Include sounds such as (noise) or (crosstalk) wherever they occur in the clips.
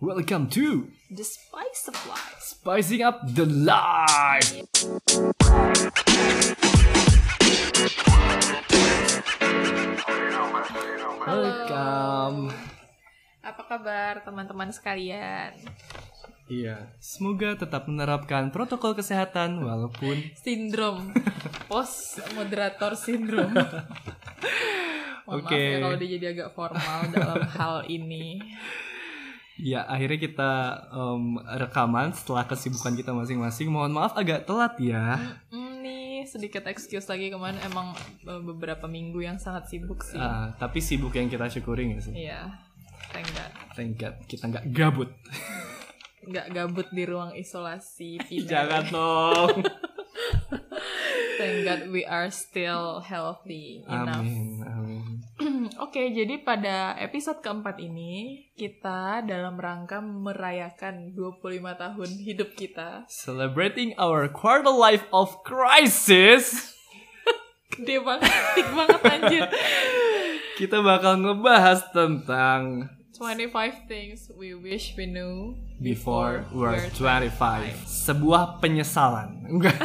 Welcome to The Spice of Life. Spicing Up the Life. Welcome. Apa kabar teman-teman sekalian? Iya, semoga tetap menerapkan protokol kesehatan walaupun Sindrom (laughs) post moderator sindrom. (laughs) Mohon Oke. maaf ya kalau dia jadi agak formal dalam hal ini. Ya akhirnya kita em, rekaman setelah kesibukan kita masing-masing. Mohon maaf agak telat ya. Hmm, nih sedikit excuse lagi kemarin emang eh, beberapa minggu yang sangat sibuk sih. Ah, tapi sibuk yang kita syukuri nggak sih? Iya. Thank God. Thank God, kita nggak gabut. Nggak gabut di ruang isolasi (laughs) pindah. Jangan (laughs) dong. Thank God we are still healthy enough. amin, amin. Oke, jadi pada episode keempat ini kita dalam rangka merayakan 25 tahun hidup kita. Celebrating our quarter life of crisis. (laughs) Gede banget, tik banget anjir. Kita bakal ngebahas tentang 25 things we wish we knew before we're 25. Sebuah penyesalan. Enggak.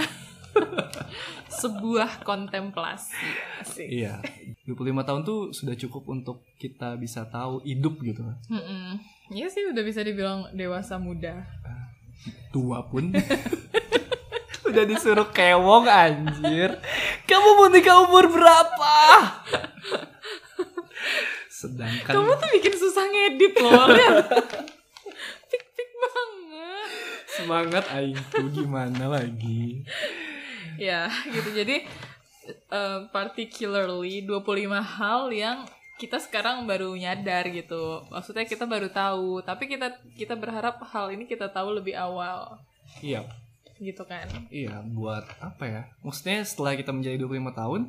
(laughs) Sebuah kontemplasi. Asik. iya. 25 tahun tuh sudah cukup untuk kita bisa tahu hidup gitu. Mm-mm. Iya sih udah bisa dibilang dewasa muda. Tua pun. (laughs) Udah disuruh kewong anjir. Kamu mau nikah umur berapa? Sedangkan Kamu tuh bikin susah ngedit loh. (laughs) lihat. Pik-pik banget. semangat aing tuh gimana lagi? ya gitu jadi eh, particularly 25 hal yang kita sekarang baru nyadar gitu. Maksudnya kita baru tahu tapi kita kita berharap hal ini kita tahu lebih awal. Iya, gitu kan? Iya, buat apa ya? Maksudnya setelah kita menjadi 25 tahun,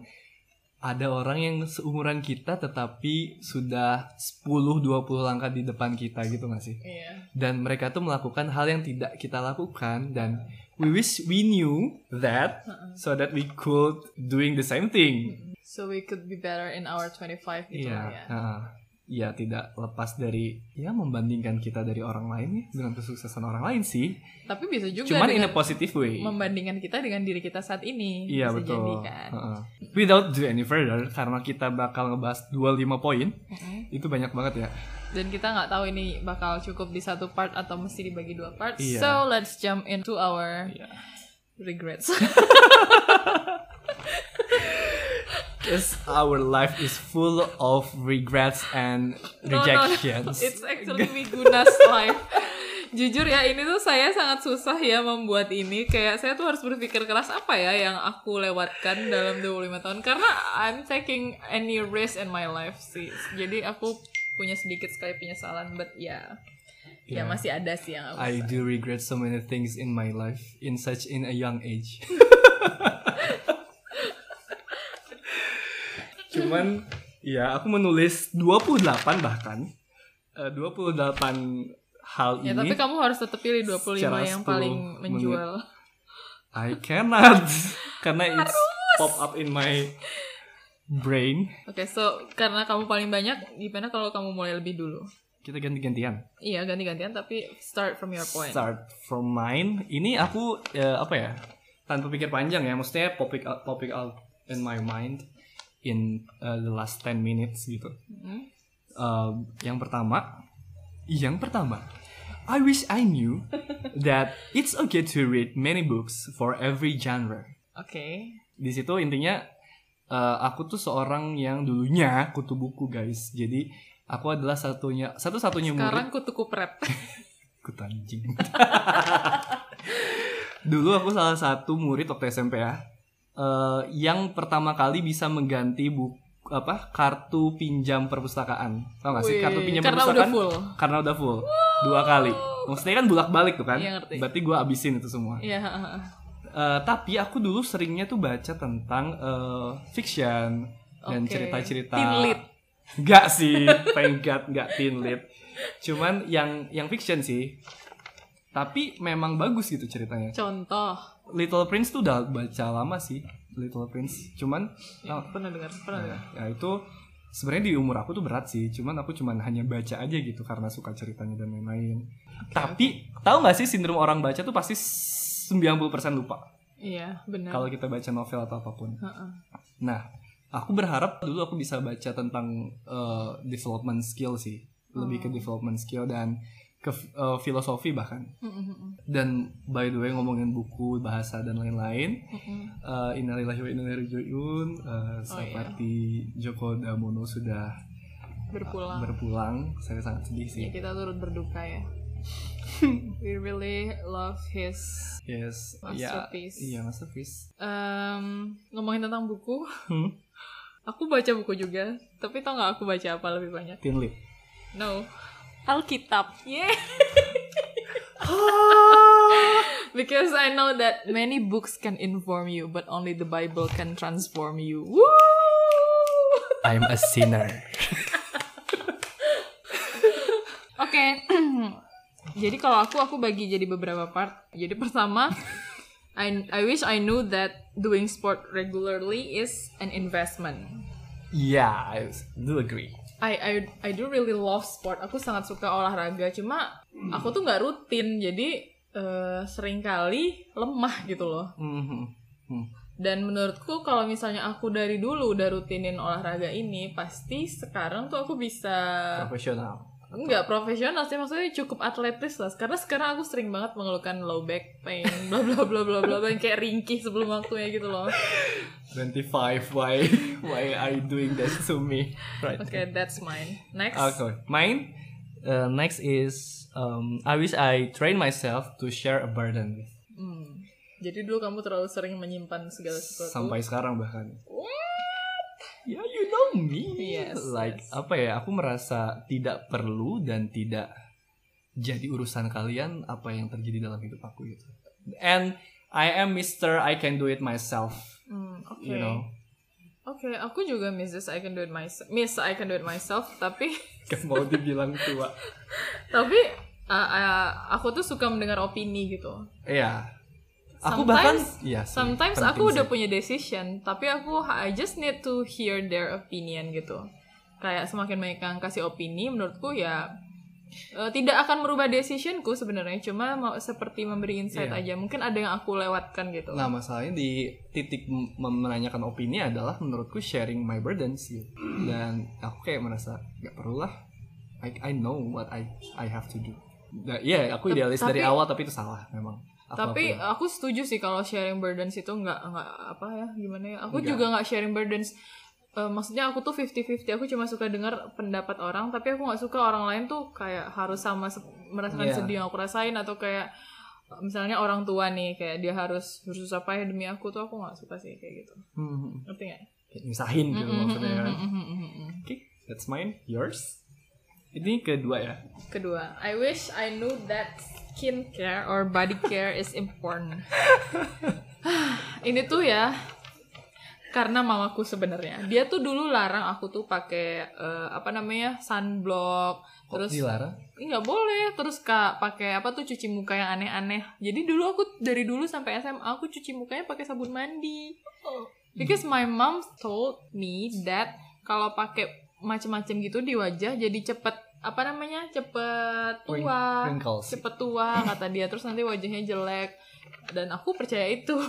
ada orang yang seumuran kita tetapi sudah 10-20 langkah di depan kita gitu gak sih? iya. Dan mereka tuh melakukan hal yang tidak kita lakukan dan we wish we knew that uh-uh. so that we could doing the same thing. so we could be better in our 25 gitu Iya, lah ya heeh. Iya, tidak lepas dari ya membandingkan kita dari orang lain ya dengan kesuksesan orang lain sih. tapi bisa juga Cuman in dengan a positive way. membandingkan kita dengan diri kita saat ini Iya bisa betul. jadi kan Heeh. Without do any further, karena kita bakal ngebahas 25 poin, itu banyak banget ya. dan kita nggak tahu ini bakal cukup di satu part atau mesti dibagi dua part Iya. so let's jump into our Iya. regrets (laughs) Because our life is full of regrets and No, no, no. rejections. It's actually Miguna's life. Jujur ya, ini tuh saya sangat susah ya membuat ini. Kayak saya tuh harus berpikir keras apa ya yang aku lewatkan dalam 25 tahun. Karena I'm taking any risk in my life sih. Jadi aku punya sedikit sekali penyesalan, but ya, Yeah. ya masih ada sih yang aku. I do regret so many things in my life in such in a young age. (laughs) Cuman ya aku menulis 28 bahkan eh, 28 hal Ya, ini. tapi kamu harus tetap pilih 25 secara yang 10 paling menit. menjual. I cannot (laughs) karena it's pop up in my brain. Oke, so karena kamu paling banyak, gimana kalau kamu mulai lebih dulu? Kita ganti-gantian. Iya, ganti-gantian tapi start from your point. Start from mine. Ini aku eh, apa ya? Tanpa pikir panjang ya, maksudnya popping out, popping out in my mind in uh, the last 10 minutes gitu. Hmm? Um, yang pertama, yang pertama, I wish I knew (laughs) that it's okay to read many books for every genre. Oke. di situ intinya eh, aku tuh seorang yang dulunya kutu buku guys jadi aku adalah satunya satu satunya Sekarang murid kutu kupret. (laughs) kutu anjing (laughs) dulu aku salah satu murid waktu SMP ya eh, yang pertama kali bisa mengganti buku apa kartu pinjam perpustakaan tau gak sih Wih, kartu pinjam karena udah perpustakaan full. karena udah full dua kali maksudnya kan bolak balik tuh kan ngerti. berarti gue abisin itu semua Iya. Eh, tapi aku dulu seringnya tuh baca tentang eh, fiction dan Oke. cerita-cerita. Enggak sih, (laughs) thank God enggak teen. Cuman yang yang fiction sih. Tapi memang bagus gitu ceritanya. Contoh. Little Prince tuh udah baca lama sih, Little Prince. Cuman oh, Pernah dengar, pernah dengar. ya itu sebenarnya di umur aku tuh berat sih cuman aku cuman hanya baca aja gitu karena suka ceritanya dan lain-lain tapi tahu nggak sih sindrom orang baca tuh pasti 90% lupa Iya, benar. kalau kita baca novel atau apa pun Heeh. nah aku berharap dulu aku bisa baca tentang eh, development skill sih lebih ke development skill dan ke eh, filosofi bahkan Mm, mm, mm, dan by the way ngomongin buku bahasa dan lain-lain mm, mm. uh, Innalillahi wa inna uh, seperti Joko Damono sudah Berpulang. berpulang saya sangat sedih sih ya kita turut berduka ya. (laughs) We really love his. yes ya Masterpiece. iya masterpiece Em, ngomongin tentang buku, hmm? aku baca buku juga. Tapi tau nggak aku baca apa lebih banyak? Teen Lit No. Alkitab. Yeah. (laughs) Because I know that many books can inform you, but only the Bible can transform you. Woo! I'm a sinner (laughs) Oke. (clears throat) jadi kalau aku aku bagi jadi beberapa part. Jadi pertama I I wish I knew that doing sport regularly is an investment. yeah I do agree I I I do really love sport. Aku sangat suka olahraga. Cuma aku tuh nggak rutin. Jadi eh, sering kali lemah gitu loh. Mhm. Hmm. Dan menurutku kalau misalnya aku dari dulu udah rutinin olahraga ini, pasti sekarang tuh aku bisa profesional Enggak profesional sih maksudnya cukup atletis lah karena sekarang aku sering banget mengeluhkan low back pain (laughs) bla bla bla bla bla yang kayak ringkih sebelum waktunya gitu loh. 25 why (laughs) why are you doing this to me right Oke, that's mine. Next. Okay, mine. Uh, next is um, I wish I train myself to share a burden with. Hmm. Jadi dulu kamu terlalu sering menyimpan segala sesuatu. Sampai sekarang bahkan. Ya, you know me. Yes, like yes. apa ya? Aku merasa tidak perlu dan tidak jadi urusan kalian apa yang terjadi dalam hidup aku gitu. And I am Mister I can do it myself. Hmm, oke. You know. Oke, aku juga this I can do it myself. Miss I can do it myself, tapi (laughs) Kan mau dibilang tua. (laughs) tapi uh, uh, aku tuh suka mendengar opini gitu. Iya. Aku bahkan Sometimes- iya sih, Sometimes aku udah sih. punya decision, tapi aku I just need to hear their opinion gitu. Kayak semakin banyak yang kasih opini, menurutku ya eh, tidak akan merubah decisionku sebenarnya, cuma mau seperti memberi insight Iya. aja. Mungkin ada yang aku lewatkan gitu. Nah masalahnya di titik menanyakan opini adalah menurutku sharing my burdens gitu. Dan aku kayak merasa gak perlu lah. I, I know what I I have to do. Nah, Iya aku idealis dari tapi- awal tapi itu salah memang. Tapi aku setuju sih kalau sharing burdens itu nggak nggak apa ya gimana ya. Aku Nggak. juga nggak sharing burdens. Eh, maksudnya aku tuh 50-50 aku cuma suka dengar pendapat orang tapi aku nggak suka orang lain tuh kayak harus sama se- merasakan Iya. sedih yang aku rasain atau kayak misalnya orang tua nih kayak dia harus bersusah payah demi aku tuh aku nggak suka sih kayak gitu Hmm, ngerti nggak? kayak nyusahin gitu maksudnya. kan. Mm, mm, mm, mm. Oke, that's mine. Yours? Ini kedua ya. Kedua, I wish I knew that skincare or body care is important. (sighs) Ini tuh ya karena mamaku sebenarnya. Dia tuh dulu larang aku tuh pakai eh, apa namanya? sunblock. Terus dilarang? Nggak boleh terus kak pakai apa tuh cuci muka yang aneh-aneh jadi dulu aku dari dulu sampai SMA aku cuci mukanya pakai sabun mandi because my mom told me that kalau pakai macem-macem gitu di wajah jadi cepet apa namanya cepet tua wrinkles. cepet tua (laughs) kata dia. Terus nanti wajahnya jelek. Dan aku percaya itu. (laughs)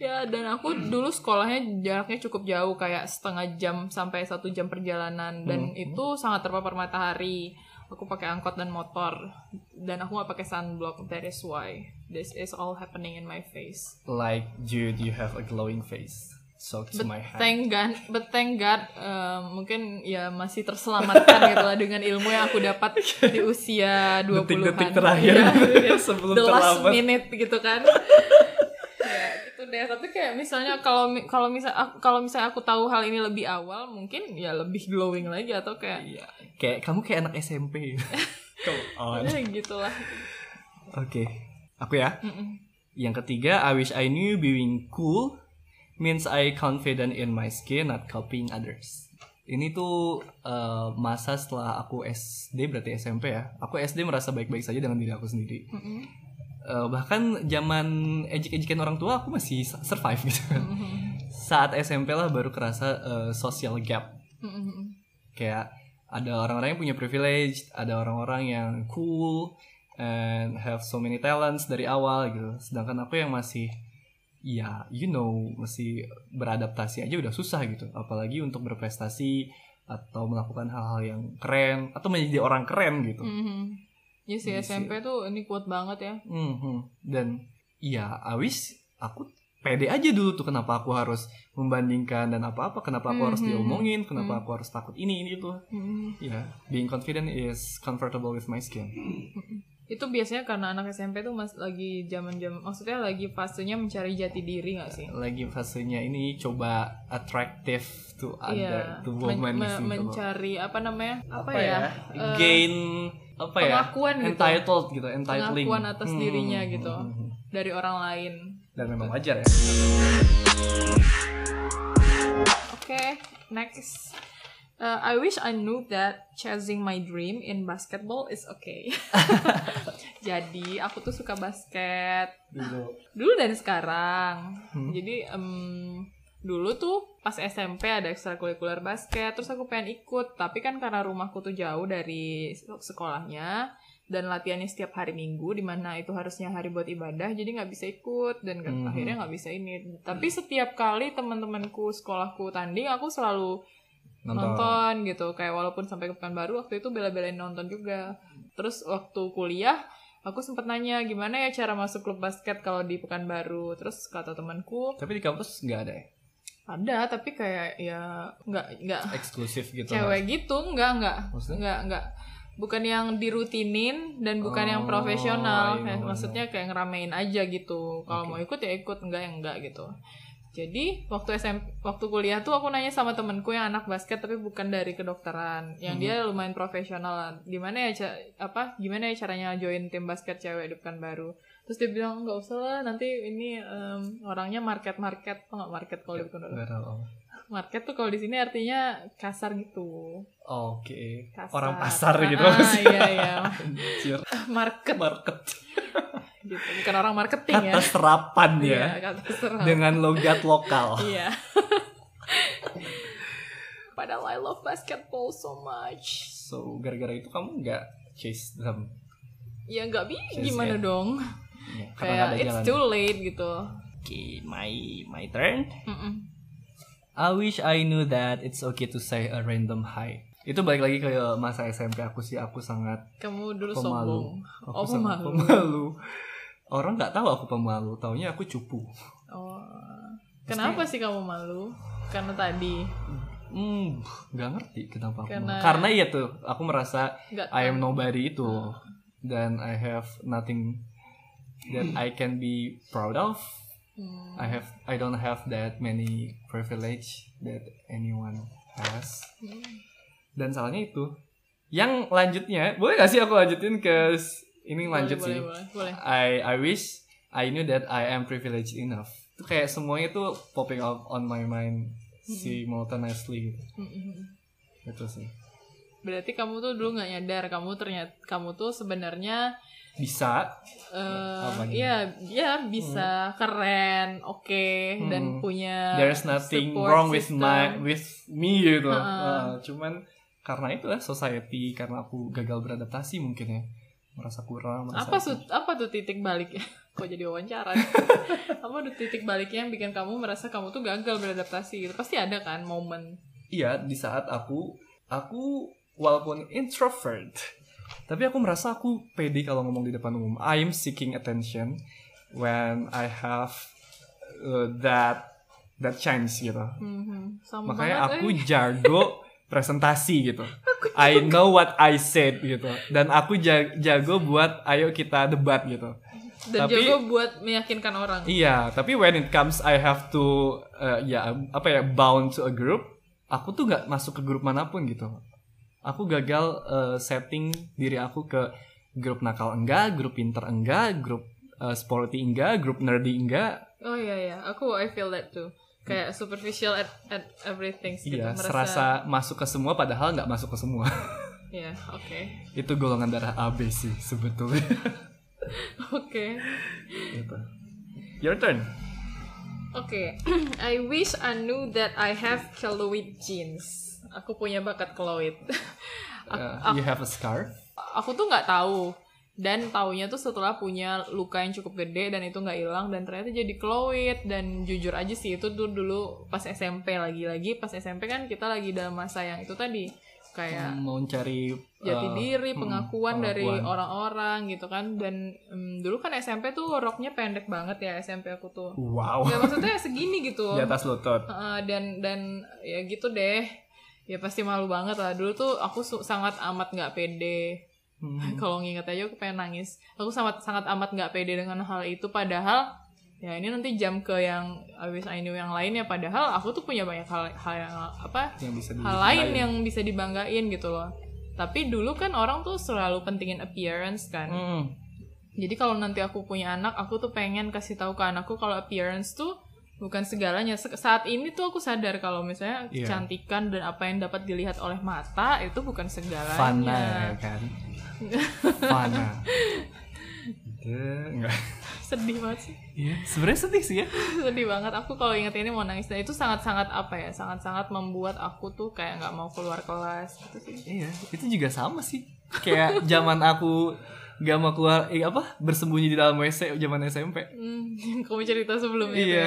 Ya dan aku dulu sekolahnya jaraknya cukup jauh kayak setengah jam sampai satu jam perjalanan. Dan itu sangat terpapar matahari. Aku pakai angkot dan motor. Dan aku nggak pakai sunblock. That is why this is all happening in my face. Like Jude, you have a glowing face. So to my hand. thank God but thank God eh, mungkin ya masih terselamatkan gitu lah dengan ilmu yang aku dapat di usia 20-an Detik-detik terakhir (laughs) Iya. sebelum the last terlambat. minute gitu kan ya gitu deh tapi kayak misalnya kalau kalau misal kalau misalnya aku tahu hal ini lebih awal mungkin ya lebih glowing lagi atau kayak Iya, kayak kamu kayak anak SMP. (laughs) Come on. ya gitulah Oke, aku ya. Mm-mm. Yang ketiga, I wish I knew being cool means I confident in my skin, not copying others. Ini tuh eh, masa setelah aku SD berarti SMP ya. Aku SD merasa baik-baik saja dengan diri aku sendiri. Mm-mm. Eh, bahkan zaman ejek-ejekan orang tua aku masih survive gitu kan. Mm-mm. Saat SMP lah baru kerasa eh, social gap Mm-mm. kayak ada orang-orang yang punya privilege ada orang-orang yang cool and have so many talents dari awal gitu sedangkan aku yang masih ya you know masih beradaptasi aja udah susah gitu apalagi untuk berprestasi atau melakukan hal-hal yang keren atau menjadi orang keren gitu Mhm. Ya sih Iya sih. SMP tuh ini kuat banget ya. Mhm. dan ya I wish aku pede aja dulu tuh kenapa aku harus membandingkan dan apa-apa kenapa aku harus Mhm. diomongin kenapa Mhm. aku harus takut ini ini itu Mhm. ya being confident is comfortable with my skin Itu biasanya karena anak SMP tuh mas lagi zaman-zaman maksudnya lagi fasenya mencari jati diri gak sih? lagi fasenya ini coba attractive to Iya, other to men- women me- gitu mencari apa namanya? Apa, ya? Eh, gain apa ya pengakuan gitu. entitled gitu entitling Pengakuan atas Hmm, dirinya hmm, gitu. hmm, hmm. dari orang lain. dan memang wajar ya Oke, next. Uh, I wish I knew that chasing my dream in basketball is okay. (laughs) Jadi aku tuh suka basket dulu dulu dan sekarang. Hmm. Jadi em, dulu tuh pas SMP ada ekstrakurikuler basket, terus aku pengen ikut, tapi kan karena rumahku tuh jauh dari sekolahnya dan latihannya setiap hari Minggu, di mana itu harusnya hari buat ibadah, jadi nggak bisa ikut dan nggak- Mhm. akhirnya nggak bisa ini. Tapi setiap kali teman-temanku sekolahku tanding, aku selalu nonton, nonton gitu. Kayak walaupun sampai ke Pekanbaru waktu itu bela-belain nonton juga. Terus waktu kuliah aku sempat nanya gimana ya cara masuk klub basket kalau di Pekanbaru terus kata temanku tapi di kampus nggak ada ya? Ada tapi kayak ya nggak nggak. Eksklusif gitu cewek gitu nggak nggak. Maksudnya? nggak nggak. Bukan yang dirutinin dan bukan yang Oh, profesional. I Kayak know, I maksudnya kayak ngeramein aja gitu. Kalau Oke. mau ikut ya ikut enggak ya enggak gitu jadi waktu SMP waktu kuliah tuh aku nanya sama temenku yang anak basket tapi bukan dari kedokteran. Yang Mhm. dia lumayan profesional. Lah. gimana ya apa gimana ya caranya join tim basket cewek di baru? Terus dia bilang nggak usah lah nanti ini em, orangnya market market oh, nggak market kalau di market tuh kalau di sini artinya kasar gitu. Oke. Kasar. orang pasar gitu ah, iya iya. (laughs) Market. Market gitu. Bukan orang marketing ya. kata serapan ya. Iya, kata serap. dengan logat lokal. (laughs) Iya. Padahal I love basketball so much. So gara-gara itu kamu nggak chase them? Ya nggak bi gimana ya. dong? Ya, kayak it's jalan. too late gitu. Oke my my turn. Mm-mm. I wish I knew that it's okay to say a random hi. Itu balik lagi ke masa SMP aku sih. Aku sangat kamu dulu pemalu. sombong. Aku oh sangat pemalu. pemalu. Orang nggak tahu aku pemalu, taunya aku cupu. oh kenapa sih kamu malu karena tadi Hmm, nggak ngerti kenapa aku. Karena- malu. Karena iya tuh, aku merasa I am nobody itu dan I have nothing that I can be proud of. Hmm. I have I don't have that many privilege that anyone has. Hmm. Dan salahnya itu. Yang lanjutnya, boleh gak sih aku lanjutin ke ini Boleh, lanjut boleh, sih. boleh boleh I I wish I knew that I am privileged enough. Itu kayak semuanya tuh popping up on my mind simultaneously gitu. Mm-mm. Itu sih. berarti kamu tuh dulu nggak nyadar kamu ternyata kamu tuh sebenarnya Bisa eh nih? ya ya bisa keren oke dan Hmm. punya there's nothing wrong with system. my with me gitu. Ha-ha. Uh, cuman karena itu lah society karena aku gagal beradaptasi mungkin ya. Merasa kurang, merasa apa tuh apa tuh titik baliknya (laughs) kok jadi wawancara (laughs) apa tuh titik baliknya yang bikin kamu merasa kamu tuh gagal beradaptasi gitu pasti ada kan momen Iya, di saat aku aku walaupun introvert, tapi aku merasa aku pede kalau ngomong di depan umum. I'm seeking attention when I have uh, that that chance gitu. Mhm. sama Makanya banget aku eh. jago (laughs) presentasi gitu. I know what I said gitu. Dan aku ja- jago buat ayo kita debat gitu. dan tapi- jago buat meyakinkan orang Iya, tapi when it comes I have to uh, ya apa ya bound to a group, aku tuh nggak masuk ke grup mana pun gitu. Aku gagal uh, setting diri aku ke grup nakal enggak, grup pinter enggak, grup uh, sporty enggak, grup nerdy enggak. oh iya iya aku I feel that too kayak superficial at, at everything gitu Iya, merasa serasa masuk ke semua padahal nggak masuk ke semua. (laughs) ya oke Itu golongan darah AB sih sebetulnya. (laughs) oke gitu. Your turn. Oke, (clears throat) I wish I knew that I have keloid genes. aku punya bakat Chloe. (laughs) Uh, you have a scarf? aku tuh nggak tahu dan taunya tuh setelah punya luka yang cukup gede dan itu nggak hilang dan ternyata jadi Chloe. Dan jujur aja sih itu tuh dulu pas SMP lagi-lagi pas SMP kan kita lagi dalam masa yang itu tadi kayak Hmm, mau cari jati uh, diri hmm, pengakuan dari pengakuan. orang-orang gitu kan. Dan em, dulu kan SMP tuh roknya pendek banget ya SMP aku tuh. Wow. ya maksudnya segini gitu. (laughs) Di atas lutut. Heeh, dan dan ya gitu deh. Ya pasti malu banget lah. Dulu tuh aku sangat amat nggak pede Hmm. kalau nginget aja aku pengen nangis aku sangat sangat amat nggak pede dengan hal itu padahal ya ini nanti jam ke yang wish I knew yang lain ya padahal aku tuh punya banyak hal hal yang apa yang bisa hal lain yang bisa dibanggain gitu loh tapi dulu kan orang tuh selalu pentingin appearance kan Hmm. jadi kalau nanti aku punya anak aku tuh pengen kasih tahu ke anakku kalau appearance tuh bukan segalanya Se- saat ini tuh aku sadar kalau misalnya Iya. kecantikan dan apa yang dapat dilihat oleh mata itu bukan segalanya Fana ya kan. Fana. Gitu, enggak. sedih banget sih Iya, sebenarnya sedih sih ya. sedih banget aku kalau inget ini mau nangis dan itu sangat-sangat apa ya sangat-sangat membuat aku tuh kayak nggak mau keluar kelas gitu sih Iya, itu juga sama sih. Kayak zaman aku gak mau keluar, eh, apa bersembunyi di dalam WC zaman SMP. hmm, (laughs) kamu cerita sebelumnya itu iya.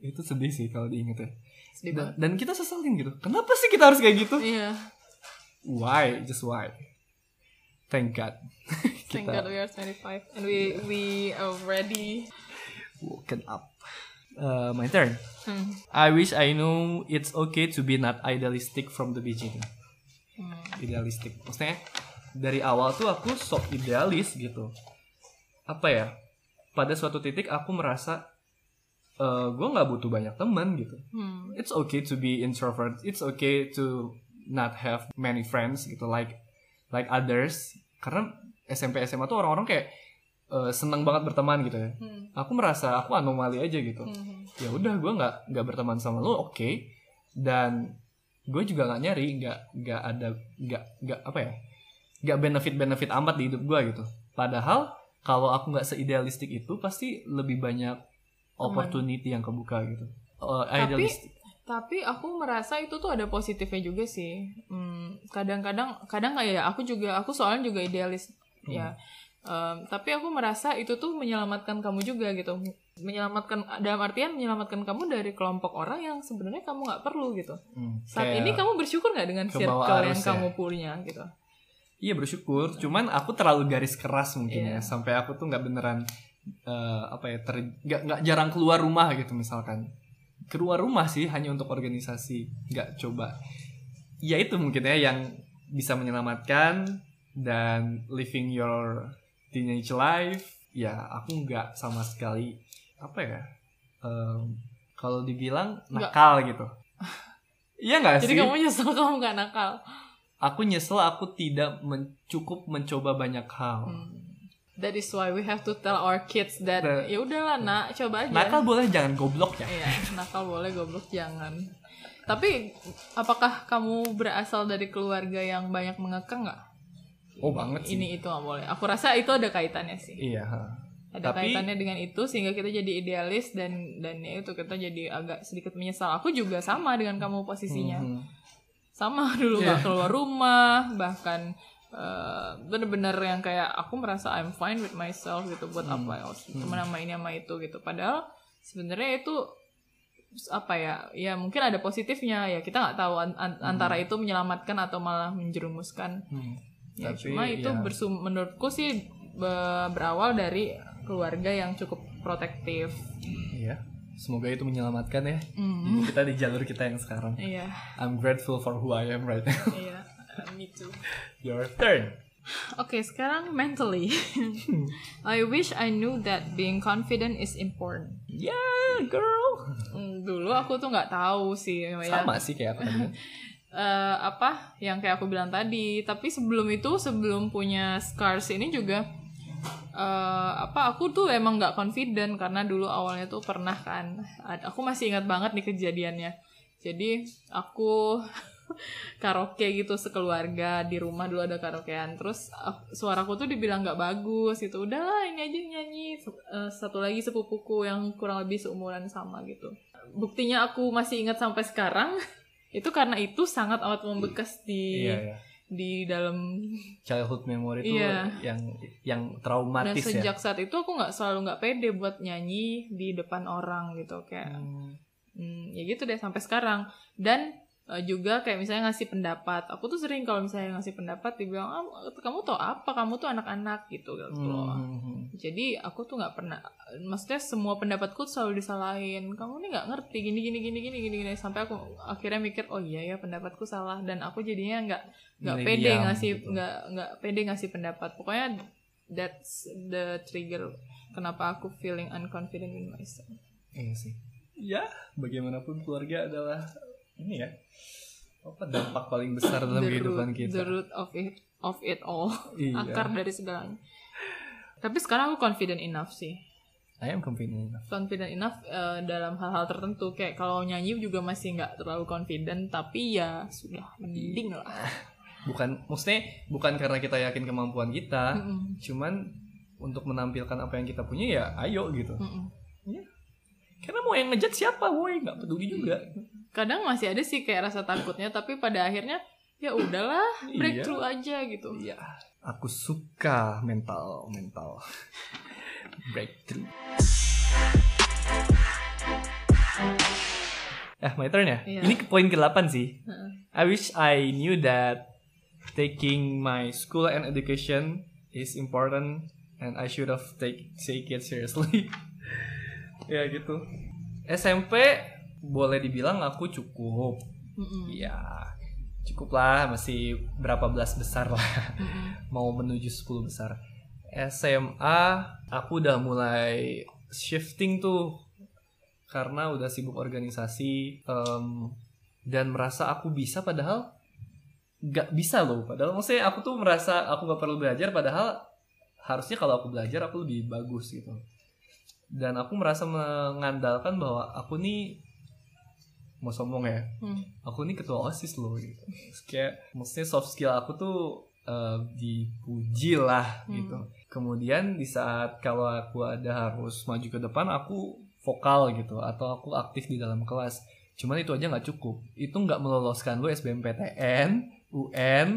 ya Itu sedih sih kalau diinget ya. sedih Dan, banget dan kita seselin gitu. Kenapa sih kita harus kayak gitu? iya Why? Just why? Thank God. (laughs) thank kita God we are 25 and we we already woken up. Uh, my turn. hmm. I wish I knew it's okay to be not idealistic from the beginning. Hmm. Idealistic. Maksudnya dari awal tuh aku sok idealis gitu. Apa ya? Pada suatu titik aku merasa eh gue nggak butuh banyak teman gitu. Hmm. It's okay to be introvert. It's okay to not have many friends gitu like like others. Karena SMP SMA tuh orang-orang kayak eh, seneng banget berteman gitu ya. Hmm. Aku merasa aku anomali aja gitu Hmm. ya udah gue nggak nggak berteman sama lo oke dan gue juga nggak nyari nggak nggak ada nggak nggak apa ya nggak benefit benefit amat di hidup gue gitu padahal kalau aku nggak seidealistik itu pasti lebih banyak opportunity yang kebuka gitu Eh, Tapi- idealistik Tapi aku merasa itu tuh ada positifnya juga sih. Hmm, kadang-kadang, kadang nggak ya. Aku juga, aku soalnya juga idealis ya. Em, tapi aku merasa itu tuh menyelamatkan kamu juga gitu. Menyelamatkan dalam artian menyelamatkan kamu dari kelompok orang yang sebenarnya kamu nggak perlu gitu. Hmm, Saat kayak- ini kamu bersyukur nggak dengan circle yang ya. kamu punya gitu. Iya bersyukur, cuman aku terlalu garis keras mungkin Iya. ya, sampai aku tuh nggak beneran eh, apa ya, ter, nggak jarang keluar rumah gitu misalkan, keluar rumah sih hanya untuk organisasi, nggak coba. Ya itu mungkin ya yang bisa menyelamatkan dan living your teenage life. Ya aku nggak sama sekali apa ya, em, kalau dibilang nakal gitu. Iya nggak sih? Jadi kamu nyesel kamu nggak nakal. Aku nyesel aku tidak men- cukup mencoba banyak hal. Hmm. That is why we have to tell our kids that ya udahlah nak coba aja. Nakal boleh jangan goblok ya. Iya, nakal boleh, goblok jangan. Tapi apakah kamu berasal dari keluarga yang banyak mengekang nggak? Oh banget sih. Ini itu nggak boleh. Aku rasa itu ada kaitannya sih. Iya. ha. Ada Tapi- kaitannya dengan itu sehingga kita jadi idealis dan dan ya itu kita jadi agak sedikit menyesal. Aku juga sama dengan kamu posisinya. Mhm. Sama (laughs) dulu nggak keluar rumah, bahkan eh, bener-bener yang kayak aku merasa I'm fine with myself gitu buat Hmm. apa else temen sama ini sama itu gitu. Padahal sebenarnya itu apa ya ya mungkin ada positifnya ya kita nggak tahu an- an- antara itu menyelamatkan atau malah menjerumuskan Hmm. ya Tapi, cuma itu ya. bersum menurutku sih be- berawal dari keluarga yang cukup protektif Iya. Semoga itu menyelamatkan ya. Hmm. Jadi kita di jalur kita yang sekarang. iya I'm grateful for who I am right now. iya (laughs) me too Your turn. Oke, sekarang mentally. (laughs) I wish I knew that being confident is important. Yeah, girl. Hmm, dulu aku tuh nggak tahu sih, ya. Sama sih kayak aku tadi. (laughs) Eh, apa yang kayak aku bilang tadi. Tapi sebelum itu, sebelum punya scars ini juga, eh, apa aku tuh emang nggak confident karena dulu awalnya tuh pernah kan. Aku masih ingat banget nih kejadiannya. Jadi aku karaoke gitu sekeluarga di rumah dulu ada karaokean terus uh, suaraku tuh dibilang nggak bagus gitu udahlah ini aja nyanyi Eh, satu lagi sepupuku yang kurang lebih seumuran sama gitu buktinya aku masih ingat sampai sekarang (laughs) itu karena itu sangat amat membekas di Iya, iya. di dalam Childhood memory itu Iya. yang yang dan traumatis ya. sejak saat itu aku nggak selalu nggak pede buat nyanyi di depan orang gitu kayak Hmm. Hmm, ya gitu deh sampai sekarang. Dan eh, juga kayak misalnya ngasih pendapat. Aku tuh sering kalau misalnya ngasih pendapat dibilang, ah, kamu tau apa? Kamu tuh anak-anak gitu gitu loh. Hmm. Jadi aku tuh nggak pernah, maksudnya semua pendapatku selalu disalahin. Kamu nih nggak ngerti gini gini gini gini gini gini. Sampai aku akhirnya mikir, oh iya ya pendapatku salah. Dan aku jadinya nggak nggak pede diam ngasih gitu. nggak nggak pede ngasih pendapat. Pokoknya that's the trigger kenapa aku feeling unconfident in myself. Iya sih. Ya, bagaimanapun keluarga adalah ini ya. Apa dampak paling besar dalam the kehidupan root, kita. the root of it of it all Iya. akar dari segalanya tapi sekarang aku confident enough sih I am confident enough. confident enough eh, dalam hal-hal tertentu kayak kalau nyanyi juga masih nggak terlalu confident tapi ya sudah mending lah (laughs) Bukan maksudnya bukan karena kita yakin kemampuan kita, Mm-mm. cuman untuk menampilkan apa yang kita punya ya ayo gitu. Mm-mm. Karena mau yang ngejat siapa, woi, nggak peduli juga. Kadang masih ada sih kayak rasa takutnya tapi pada akhirnya ya udahlah Iya. breakthrough aja gitu Iya, aku suka mental mental (laughs) breakthrough. Eh, my turn ya? Iya. Ini ke poin ke-8 sih. Heeh. I wish I knew that taking my school and education is important and I should have take take it seriously. (laughs) ya gitu. SMP boleh dibilang aku cukup. Mm-mm. Ya, cukup lah masih berapa belas besar lah. Mm-mm. Mau menuju 10 besar. SMA aku udah mulai shifting tuh karena udah sibuk organisasi em, dan merasa aku bisa padahal nggak bisa loh padahal maksudnya aku tuh merasa aku nggak perlu belajar padahal harusnya kalau aku belajar aku lebih bagus gitu dan aku merasa mengandalkan bahwa aku nih mau sombong ya? Hmm. aku nih ketua osis loh gitu. Kayak maksudnya soft skill aku tuh eh, dipuji lah Hmm. gitu. Kemudian di saat kalau aku ada harus maju ke depan aku vokal gitu. Atau aku aktif di dalam kelas. Cuman itu aja nggak cukup. Itu nggak meloloskan lu SBMPTN UN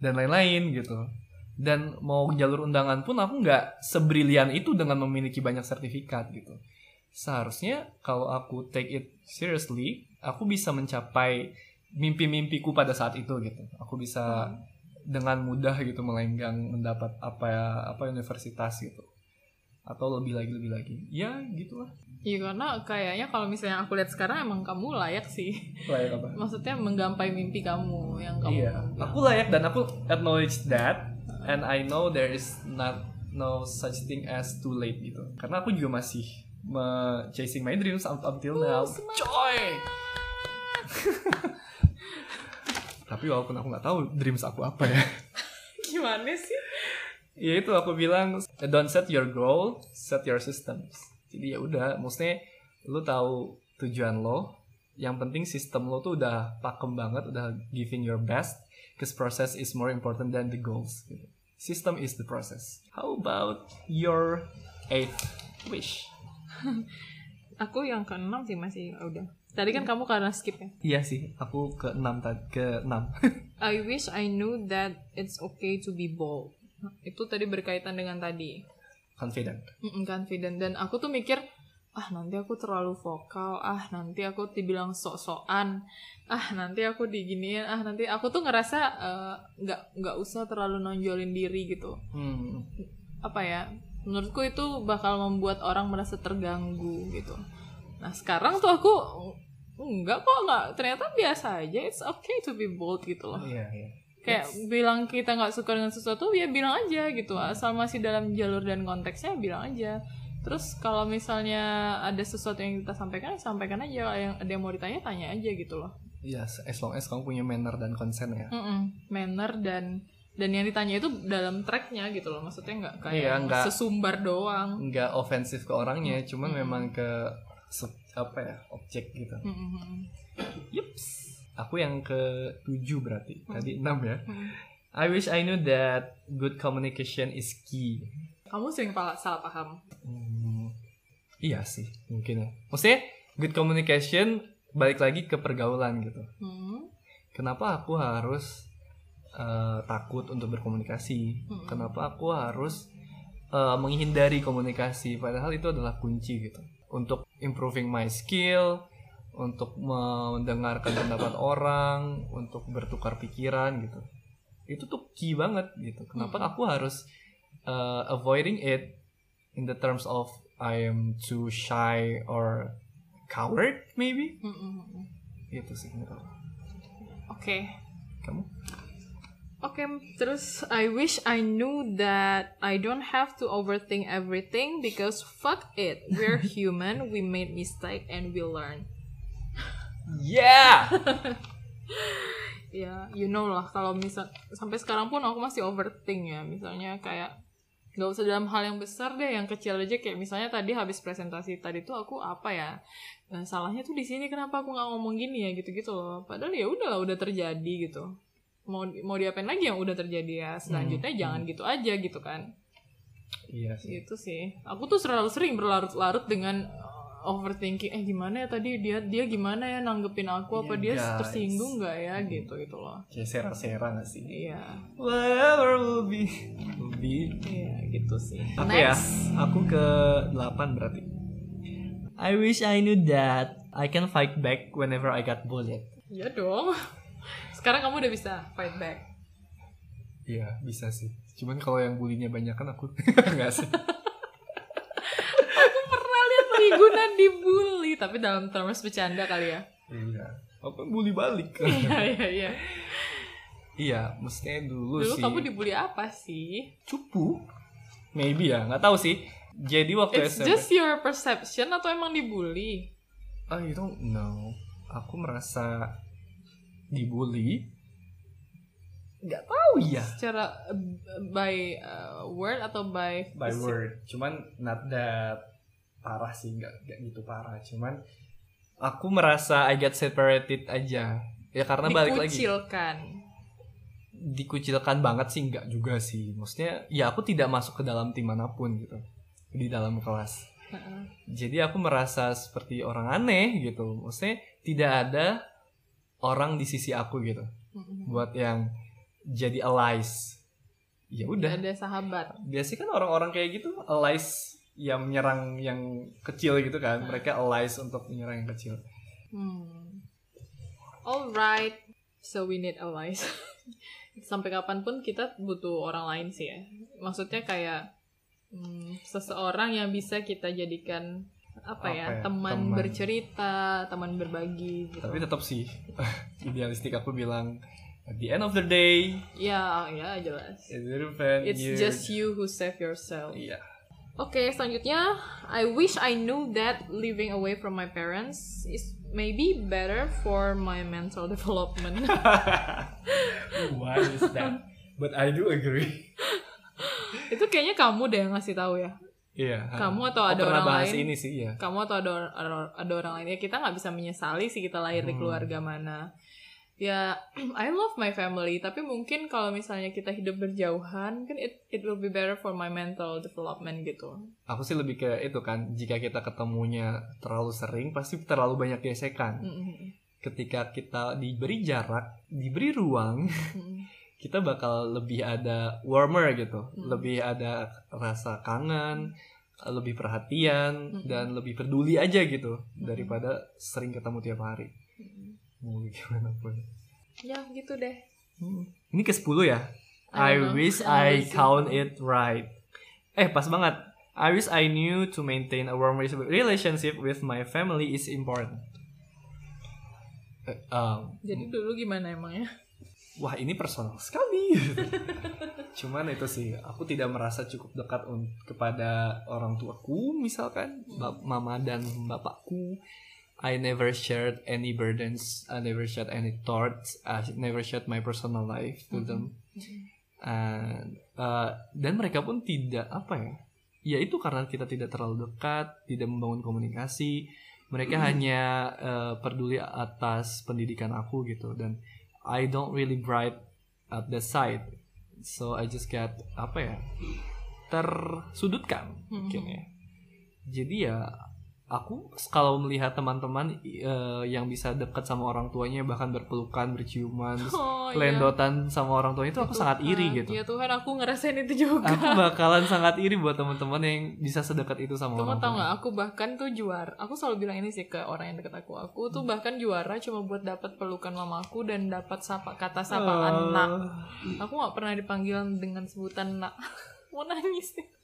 dan lain-lain gitu. Dan mau jalur undangan pun aku nggak sebrilian itu dengan memiliki banyak sertifikat gitu. Seharusnya kalau aku take it seriously aku bisa mencapai mimpi-mimpiku pada saat itu gitu. Aku bisa dengan mudah gitu melenggang mendapat apa ya apa universitas gitu. Atau lebih lagi lebih lagi. Ya gitulah. Iya karena kayaknya kalau misalnya aku lihat sekarang emang kamu layak sih. layak apa? Maksudnya menggapai mimpi kamu yang kamu iya. aku layak dan aku acknowledge that and I know there is not no such thing as too late gitu. Karena aku juga masih chasing my dreams up until now. coy! (laughs) Tapi walaupun aku nggak tahu dreams aku apa ya. (laughs) Gimana sih? ya itu aku bilang don't set your goal set your systems. Jadi ya udah maksudnya lu tahu tujuan lo yang penting sistem lo tuh udah pakem banget udah giving your best cause process is more important than the goals gitu. system is the process. How about your eighth wish Aku yang keenam sih masih ah, udah. Tadi kan kamu karena skip ya. iya sih aku ke enam tadi ke enam (laughs) I wish I knew that it's okay to be bold. Itu tadi berkaitan dengan tadi. confident Mm-mm, confident dan aku tuh mikir ah nanti aku terlalu vokal ah nanti aku dibilang sok-sokan ah nanti aku diginiin ah nanti aku tuh ngerasa eh, nggak nggak usah terlalu nonjolin diri gitu hmm. apa ya menurutku itu bakal membuat orang merasa terganggu gitu. Nah sekarang tuh aku enggak kok nggak ternyata biasa aja it's okay to be bold gitu loh. Iya iya. Kayak bilang kita nggak suka dengan sesuatu ya bilang aja gitu. Asal masih dalam jalur dan konteksnya bilang aja. Terus kalau misalnya ada sesuatu yang kita sampaikan ya sampaikan aja. Yang ada yang mau ditanya tanya aja gitu loh. Iya as long as kamu punya manner dan consent ya. Mm-mm. manner dan dan yang ditanya itu dalam tracknya gitu loh maksudnya nggak kayak Iya, nggak- sesumbar doang nggak ofensif ke orangnya cuman memang ke apa ya objek gitu Mm-mm. Yups. Aku yang ke tujuh berarti. Tadi enam ya. Hmm. I wish I knew that good communication is key. kamu sering salah paham Hmm, iya sih, mungkin ya. Maksudnya good communication balik lagi ke pergaulan gitu. Hmm. kenapa aku harus eh, takut untuk berkomunikasi Mm-mm. kenapa aku harus eh, menghindari komunikasi padahal itu adalah kunci gitu untuk improving my skill untuk mendengarkan pendapat orang untuk bertukar pikiran gitu itu tuh key banget gitu kenapa Mm-mm. aku harus eh, avoiding it in the terms of I am too shy or coward maybe Mm-mm. itu sih menurut. Oke. kamu Oke, terus I wish I knew that I don't have to overthink everything because fuck it, we're (laughs) human, we made mistake and we learn. yeah (laughs) Ya, you know lah kalau misal sampai sekarang pun aku masih overthink ya. Misalnya kayak nggak usah dalam hal yang besar deh, yang kecil aja kayak misalnya tadi habis presentasi tadi tuh aku apa ya? eh, salahnya tuh di sini kenapa aku nggak ngomong gini ya gitu-gitu loh. Padahal ya udahlah udah terjadi gitu. Mau mau diapain lagi yang udah terjadi ya? Selanjutnya Hmm, jangan gitu aja gitu kan. iya sih Gitu sih. Aku tuh selalu sering berlarut-larut dengan uh, overthinking. Eh gimana ya tadi dia dia gimana ya nanggepin aku? Apa Iya, dia guys. tersinggung nggak ya? Gitu gitu loh. kayak sera-sera gak sih Iya. whatever will be will be Iya gitu sih. Aku ya, Next. aku ke 8 berarti. I wish I knew that I can fight back whenever I got bullied. Iya dong. Sekarang kamu udah bisa fight back. Iya, bisa sih. Cuman kalau yang bulinya banyak kan aku (laughs) enggak sih. Aku pernah lihat Riguna dibully, tapi dalam terms bercanda kali ya. Iya. Apa bully balik? (laughs) Iya iya iya. iya, mestinya dulu, Dulu sih. kamu dibully apa sih? cupu. Maybe ya, nggak tahu sih. Jadi waktu It's SMP. just your perception atau emang dibully? I don't know. Aku merasa dibully. Nggak tahu ya. Secara uh, by uh, word atau by by fisik? word cuman not that parah sih nggak nggak gitu parah cuman aku merasa I get separated aja ya karena balik lagi Dikucilkan. dikucilkan banget sih nggak juga sih maksudnya ya aku tidak masuk ke dalam tim mana pun gitu di dalam kelas Heeh. jadi aku merasa seperti orang aneh gitu maksudnya tidak ada orang di sisi aku gitu buat yang jadi allies ya udah ada sahabat. biasanya kan orang-orang kayak gitu allies yang menyerang yang kecil gitu kan mereka allies untuk menyerang yang kecil Hmm. Alright, so we need allies. (laughs) Sampai kapan pun kita butuh orang lain sih ya. Maksudnya kayak hmm, seseorang yang bisa kita jadikan apa, Apa ya, ya, teman teman. bercerita, teman berbagi gitu. tapi tetap sih (laughs) idealistik aku bilang at the end of the day ya, ya jelas. it's you- just you who save yourself. iya Oke, selanjutnya, I wish I knew that living away from my parents is maybe better for my mental development. (laughs) why is that but I do agree (laughs) Itu kayaknya kamu deh yang ngasih tahu ya. Iya Kamu atau Aku ada orang bahas lain? ini sih ya Kamu atau ada ada, ada orang lain ya kita nggak bisa menyesali sih kita lahir di Hmm. keluarga mana. Ya, (clears throat) I love my family, tapi mungkin kalau misalnya kita hidup berjauhan, kan it it will be better for my mental development gitu. aku sih lebih ke itu kan jika kita ketemunya terlalu sering pasti terlalu banyak gesekan Mm-mm. ketika kita diberi jarak diberi ruang Mm-mm. (laughs) kita bakal lebih ada warmer gitu, Hmm. lebih ada rasa kangen, lebih perhatian Hmm. dan lebih peduli aja gitu daripada sering ketemu tiap hari. Mm-mm. Mau gimana pun. Ya gitu deh. Hmm. Ini ke 10 ya? I I, know. wish (laughs) I I count it right. Eh, pas banget. I wish I knew to maintain a warm relationship with my family is important. Eh, um, Jadi dulu gimana emangnya? Wah ini personal sekali. (laughs) Cuman itu sih, aku tidak merasa cukup dekat kepada orang tuaku, misalkan bap- mama dan bapakku. I never shared any burdens, I never shared any thoughts, I never shared my personal life to them. And, uh, dan mereka pun tidak apa ya? Ya itu karena kita tidak terlalu dekat, tidak membangun komunikasi. Mereka hanya uh, peduli atas pendidikan aku gitu dan I don't really bright at the side. So I just get apa ya? tersudutkan mungkin ya. Jadi ya aku kalau melihat teman-teman eh, yang bisa dekat sama orang tuanya bahkan berpelukan berciuman Oh, iya. lendotan sama orang tuanya itu aku sangat iri gitu. Ya Tuhan, aku ngerasain itu juga. aku bakalan sangat iri buat teman-teman yang bisa sedekat itu sama Kamu orang tau gak, aku bahkan tuh juara Aku selalu bilang ini sih ke orang yang deket aku Aku tuh bahkan juara cuma buat dapat pelukan mamaku Dan dapat sapa kata sapa anak Aku gak pernah dipanggil dengan sebutan nak. (laughs) Mau nangis nih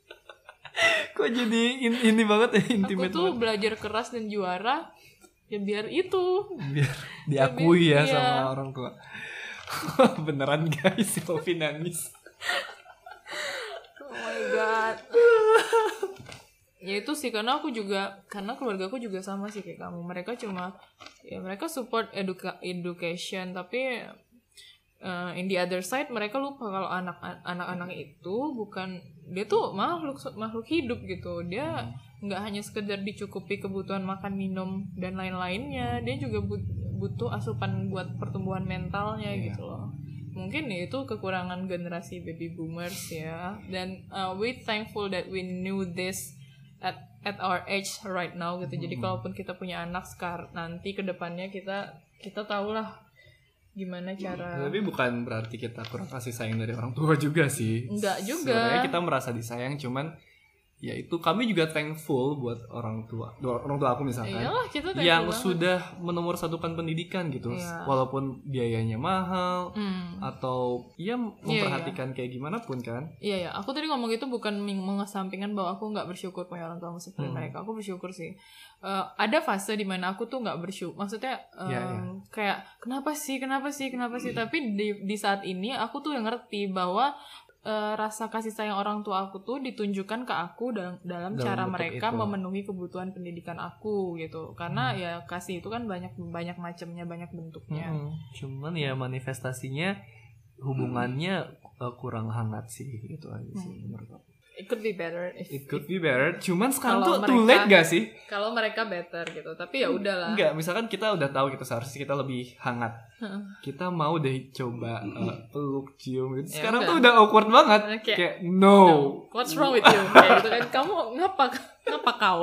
kok jadi in- ini banget ya Aku intimate tuh banget? belajar keras dan juara Ya biar itu. Biar (laughs) diakui ya Iya. sama orang tua. (laughs) Beneran guys si Sofi nangis. Oh my god. Ya itu sih karena aku juga Karena keluarga aku juga sama sih kayak kamu. Mereka cuma Ya mereka support educa education Tapi uh, In the other side Mereka lupa kalau anak anak-anak itu Bukan Dia tuh makhluk makhluk hidup gitu. Dia nggak hanya sekedar dicukupi kebutuhan makan minum dan lain-lainnya. Dia juga but- butuh asupan buat pertumbuhan mentalnya Iya. gitu loh. Mungkin ya itu kekurangan generasi baby boomers ya. Dan uh, we thankful that we knew this at at our age right now gitu. Jadi kalaupun kita punya anak sekarang nanti ke depannya kita kita tahulah gimana cara tapi bukan berarti kita kurang kasih sayang dari orang tua juga sih Enggak juga. sebenarnya kita merasa disayang cuman ya itu kami juga thankful buat orang tua orang tua aku misalkan iyalah kita yang banget. sudah menomor satukan pendidikan gitu Iya. walaupun biayanya mahal Hmm. atau ya memperhatikan kayak gimana pun kan Iya ya, aku tadi ngomong itu bukan meng- mengesampingkan bahwa aku nggak bersyukur punya orang tua seperti Hmm. mereka. Aku bersyukur sih. Eh, ada fase di mana aku tuh nggak bersyukur. Maksudnya em, Iya, iya. kayak kenapa sih, kenapa sih, kenapa sih. Tapi di di saat ini aku tuh ngerti bahwa eh, rasa kasih sayang orang tua aku tuh ditunjukkan ke aku dalam dalam, Dalam cara mereka itu. memenuhi kebutuhan pendidikan aku gitu. Karena Hmm. ya kasih itu kan banyak banyak macamnya, banyak bentuknya. Mm-mm. cuman ya manifestasinya hubungannya uh, kurang hangat sih itu aja sih Hmm. menurut aku It could be better if, it could be better cuman sekarang tuh too mereka- late gak sih kalau mereka better gitu. Tapi ya udahlah. Enggak, misalkan kita udah tahu kita seharusnya kita lebih hangat. Heeh. Kita mau deh coba uh, peluk, cium gitu. Ya Sekarang udah. tuh udah awkward banget. Kayak, Kayak no. What's wrong with you? Kayak gitu kan. Kamu ngapa ngapa kau?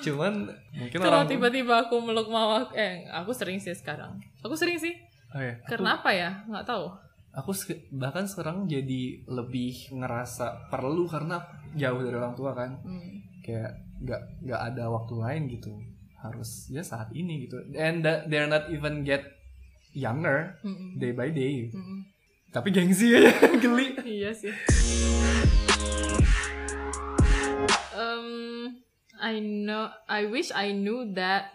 Cuman mungkin Kalau orang tiba-tiba aku meluk mama eh aku sering sih sekarang. Aku sering sih. Oh, iya. Karena apa ya? Nggak tahu. Aku se- bahkan sekarang jadi lebih ngerasa perlu karena jauh dari orang tua kan. Hmm. Kayak nggak nggak ada waktu lain gitu. Harus ya saat ini gitu. And that they're not even get younger Mm-mm. day by day. Mm-mm. Tapi gengsi aja (laughs) geli. Iya sih. Um, I know. I wish I knew that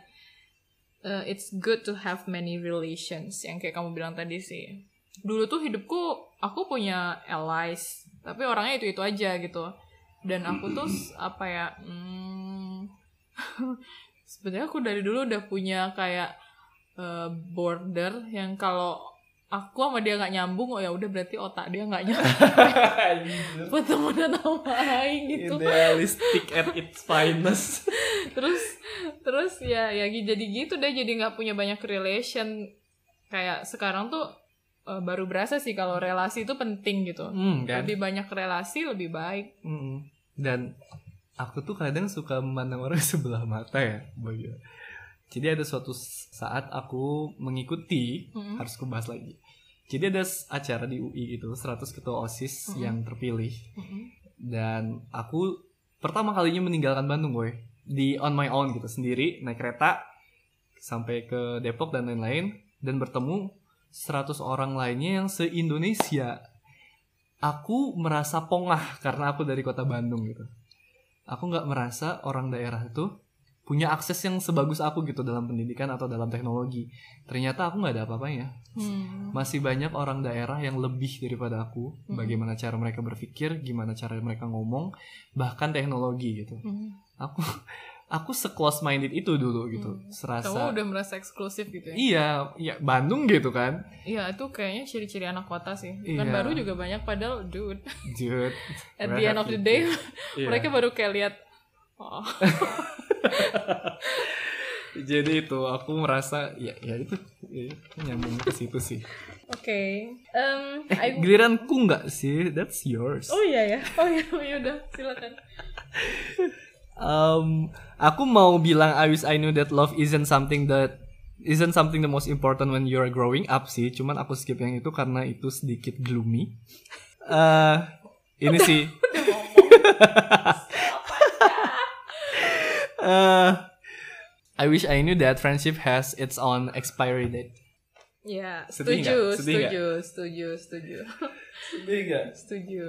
uh, it's good to have many relations. Yang kayak kamu bilang tadi sih. Dulu tuh hidupku, aku punya allies, tapi orangnya itu itu aja gitu. Dan aku tuh (clears throat) apa ya? Hmm, (laughs) Sebenarnya aku dari dulu udah punya kayak uh, border yang kalau aku sama dia nggak nyambung, oh ya udah berarti otak dia nggak nyambung buat (laughs) temenan sama Aing gitu Idealistic at its finest. (laughs) terus terus ya ya jadi gitu deh jadi nggak punya banyak relation kayak sekarang tuh eh, baru berasa sih kalau relasi itu penting gitu Hmm, kan? lebih banyak relasi lebih baik Mm-mm. Dan aku tuh kadang suka memandang orang (laughs) sebelah mata ya, bagi. Jadi ada suatu saat aku mengikuti, Mm-mm. harus kubahas lagi. Jadi ada acara di UI gitu, 100 ketua OSIS Mm-mm. yang terpilih. Mm-mm. Dan aku pertama kalinya meninggalkan Bandung, gue. Di on my own gitu, sendiri, naik kereta sampai ke Depok dan lain-lain dan bertemu 100 orang lainnya yang se-Indonesia. Aku merasa pongah karena aku dari kota Bandung gitu. Aku nggak merasa orang daerah itu punya akses yang sebagus aku gitu dalam pendidikan atau dalam teknologi. Ternyata aku nggak ada apa-apanya. Hmm. Masih banyak orang daerah yang lebih daripada aku. Hmm. Bagaimana cara mereka berpikir, gimana cara mereka ngomong, bahkan teknologi gitu. Hmm. Aku aku se-close minded itu dulu gitu. Hmm. Serasa kamu udah merasa eksklusif gitu ya Iya, iya Bandung gitu kan. iya itu kayaknya ciri-ciri anak kota sih kan Iya. baru juga banyak padahal dude Dude. (laughs) at the end of the day? Iya. mereka baru kayak lihat oh (laughs) Jadi itu aku merasa ya ya itu ya, nyambung ke situ sih. oke Em, Eh, I- giliranku nggak sih? That's yours. Oh iya ya. Oh iya, oh iya udah silakan. (laughs) Um, aku mau bilang I wish I knew that love isn't something that isn't something the most important when you're growing up sih. Cuman aku skip yang itu karena itu sedikit gloomy. Eh, ini sih. (laughs) Eh, I wish I knew that friendship has its own expiry date. Ya, Sedih setuju? Sedih setuju, setuju, setuju, Sedih gak? setuju.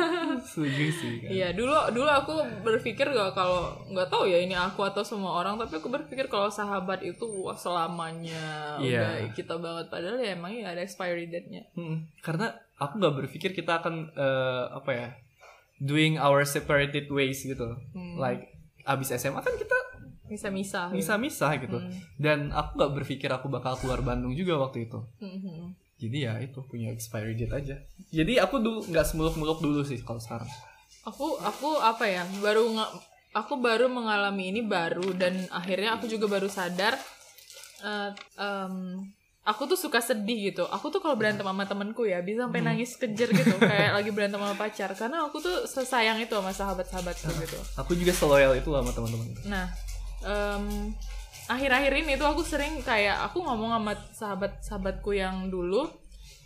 (laughs) Setuju sih kan. Iya, dulu dulu aku berpikir gak kalau nggak tahu ya ini aku atau semua orang, tapi aku berpikir kalau sahabat itu wah selamanya Iya. udah kita banget padahal ya emang ya ada expiry date-nya. Hmm, karena aku nggak berpikir kita akan eh, apa ya doing our separated ways gitu. Hmm. Like abis SMA kan kita Misah-misah. misah-misah gitu. Hmm. Dan aku nggak berpikir aku bakal keluar Bandung juga waktu itu. Mhm. Jadi ya itu punya expiry date aja. Jadi aku dulu nggak semuluk-muluk dulu sih kalau sekarang. Aku aku apa ya baru nggak aku baru mengalami ini baru dan akhirnya aku juga baru sadar eh, em, aku tuh suka sedih gitu. Aku tuh kalau berantem sama temenku ya bisa sampai nangis kejer gitu kayak lagi berantem sama pacar karena aku tuh sesayang itu sama sahabat-sahabatku gitu. Aku juga seloyal itu sama teman-teman. Nah, em, akhir-akhir ini tuh aku sering kayak aku ngomong sama sahabat-sahabatku yang dulu,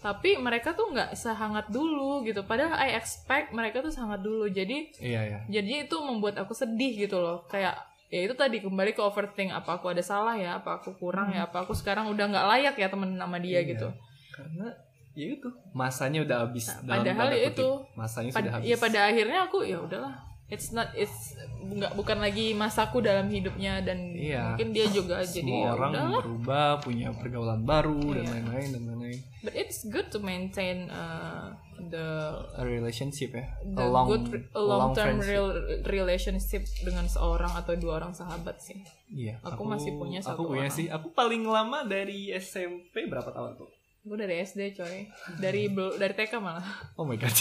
tapi mereka tuh nggak sehangat dulu gitu. Padahal I expect mereka tuh sangat dulu. Jadi Iya ya. jadi itu membuat aku sedih gitu loh. Kayak ya itu tadi kembali ke overthink apa aku ada salah ya, apa aku kurang ya, apa aku sekarang udah nggak layak ya temen sama dia gitu. Karena ya itu masanya udah habis. dalam padahal ya itu. masanya Pad- sudah habis. ya pada akhirnya aku ya udahlah. It's not it's nggak bukan lagi masaku dalam hidupnya dan Iya. mungkin dia juga jadi Semua ya orang udahlah. berubah, punya pergaulan baru dan Iya. lain-lain dan lain-lain. But it's good to maintain uh, the A relationship ya, the a long, good a long term friendship. real relationship dengan seorang atau dua orang sahabat sih. Iya, Aku masih punya satu Aku punya orang. sih. Aku paling lama dari SMP berapa tahun tuh? Gue dari SD coy, dari (laughs) dari TK malah. Oh my god.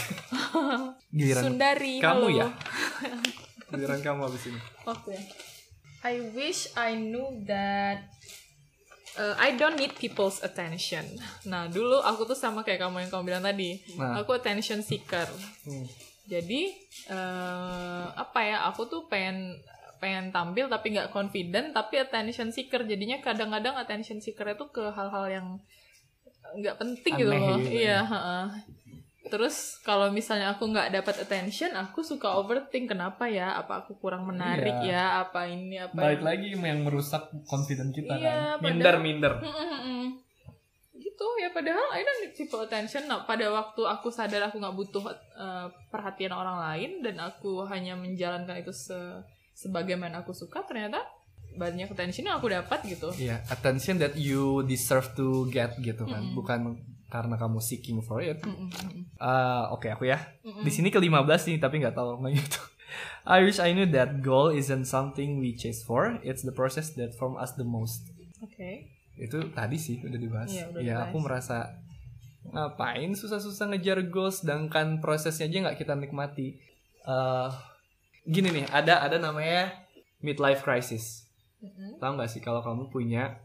(laughs) Giliran Sundari. kamu halo. ya. (laughs) Giliran kamu abis ini. Oke. I wish I knew that uh, I don't need people's attention. Nah, dulu aku tuh sama kayak kamu yang kamu bilang tadi. Nah. Aku attention seeker. Hmm. Jadi eh apa ya? Aku tuh pengen pengen tampil tapi nggak confident tapi attention seeker. Jadinya kadang-kadang attention seeker itu ke hal-hal yang nggak penting gitu Aneh loh. gitu ya. Iya. heeh. Terus kalau misalnya aku nggak dapat attention, aku suka overthink. Kenapa ya? Apa aku kurang menarik Iya. ya? Apa ini? Apa Balik ini? lagi yang merusak confident kita Iya, kan. padahal- Minder-minder. Mm-mm-mm. gitu ya padahal I don't need people attention nah, pada waktu aku sadar aku nggak butuh uh, perhatian orang lain dan aku hanya menjalankan itu se sebagaimana aku suka ternyata banyak attention yang aku dapat gitu Iya, attention that you deserve to get gitu kan. Mm-mm. Bukan karena kamu seeking for it. Mm-mm-mm. Eh, Oke, aku ya. Mm-mm. Di sini ke-15 nih, tapi nggak tahu namanya itu. (laughs) I wish I knew that goal isn't something we chase for. It's the process that form us the most. oke Itu tadi sih udah dibahas. Iya, udah ya, dibahas. aku merasa ngapain susah-susah ngejar goals sedangkan prosesnya aja nggak kita nikmati. Eh, gini nih, ada ada namanya midlife crisis. Mm-mm. Tahu nggak sih kalau kamu punya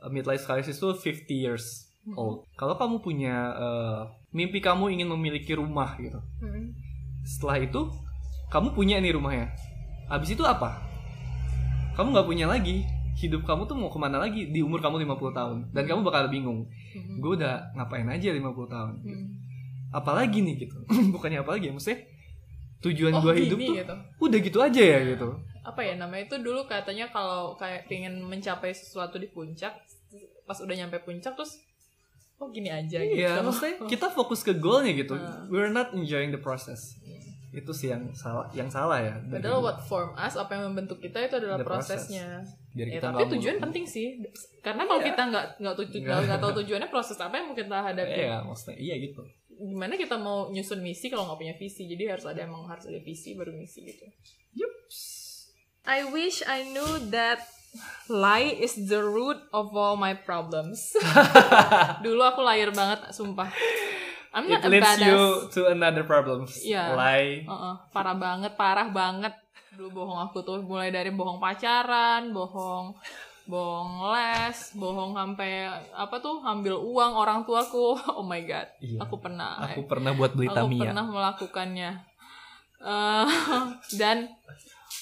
uh, midlife crisis itu 50 years old. Kalau kamu punya uh, mimpi kamu ingin memiliki rumah gitu. Mm-mm. Setelah itu kamu punya nih rumahnya. Habis itu apa? Kamu nggak punya lagi. Hidup kamu tuh mau ke mana lagi di umur kamu 50 tahun dan kamu bakal bingung. Gue udah ngapain aja 50 tahun. Mm. Apalagi nih gitu. (laughs) Bukannya apalagi ya maksudnya tujuan Oh, gue hidup tuh gitu. udah gitu aja ya gitu. apa ya namanya itu dulu katanya kalau kayak pengen mencapai sesuatu di puncak pas udah nyampe puncak terus oh gini aja gitu Iya, maksudnya (laughs) kita fokus ke goalnya gitu. Hmm. We're not enjoying the process. Itu sih yang salah, yang salah ya. Padahal what form us, apa yang membentuk kita itu adalah process. prosesnya. Biar Ya, kita tapi nggak tujuan penting sih. Karena kalau Iya. kita nggak nggak tuju tahu tujuannya proses apa yang mau kita hadapi. Iya, maksudnya iya gitu. Gimana kita mau nyusun misi kalau nggak punya visi? Jadi harus ada emang harus ada visi baru misi gitu. I wish I knew that lie is the root of all my problems. (laughs) Dulu aku liar banget, sumpah. I'm It not a leads badass. you to another problems. Iya. Lie. Heeh, parah banget, parah banget. Dulu bohong aku tuh mulai dari bohong pacaran, bohong bohong les, bohong sampai apa tuh ambil uang orang tuaku. (laughs) Oh my god. Iya. Aku pernah. Aku pernah buat beli aku Tamiya. pernah melakukannya. Eh, (laughs) dan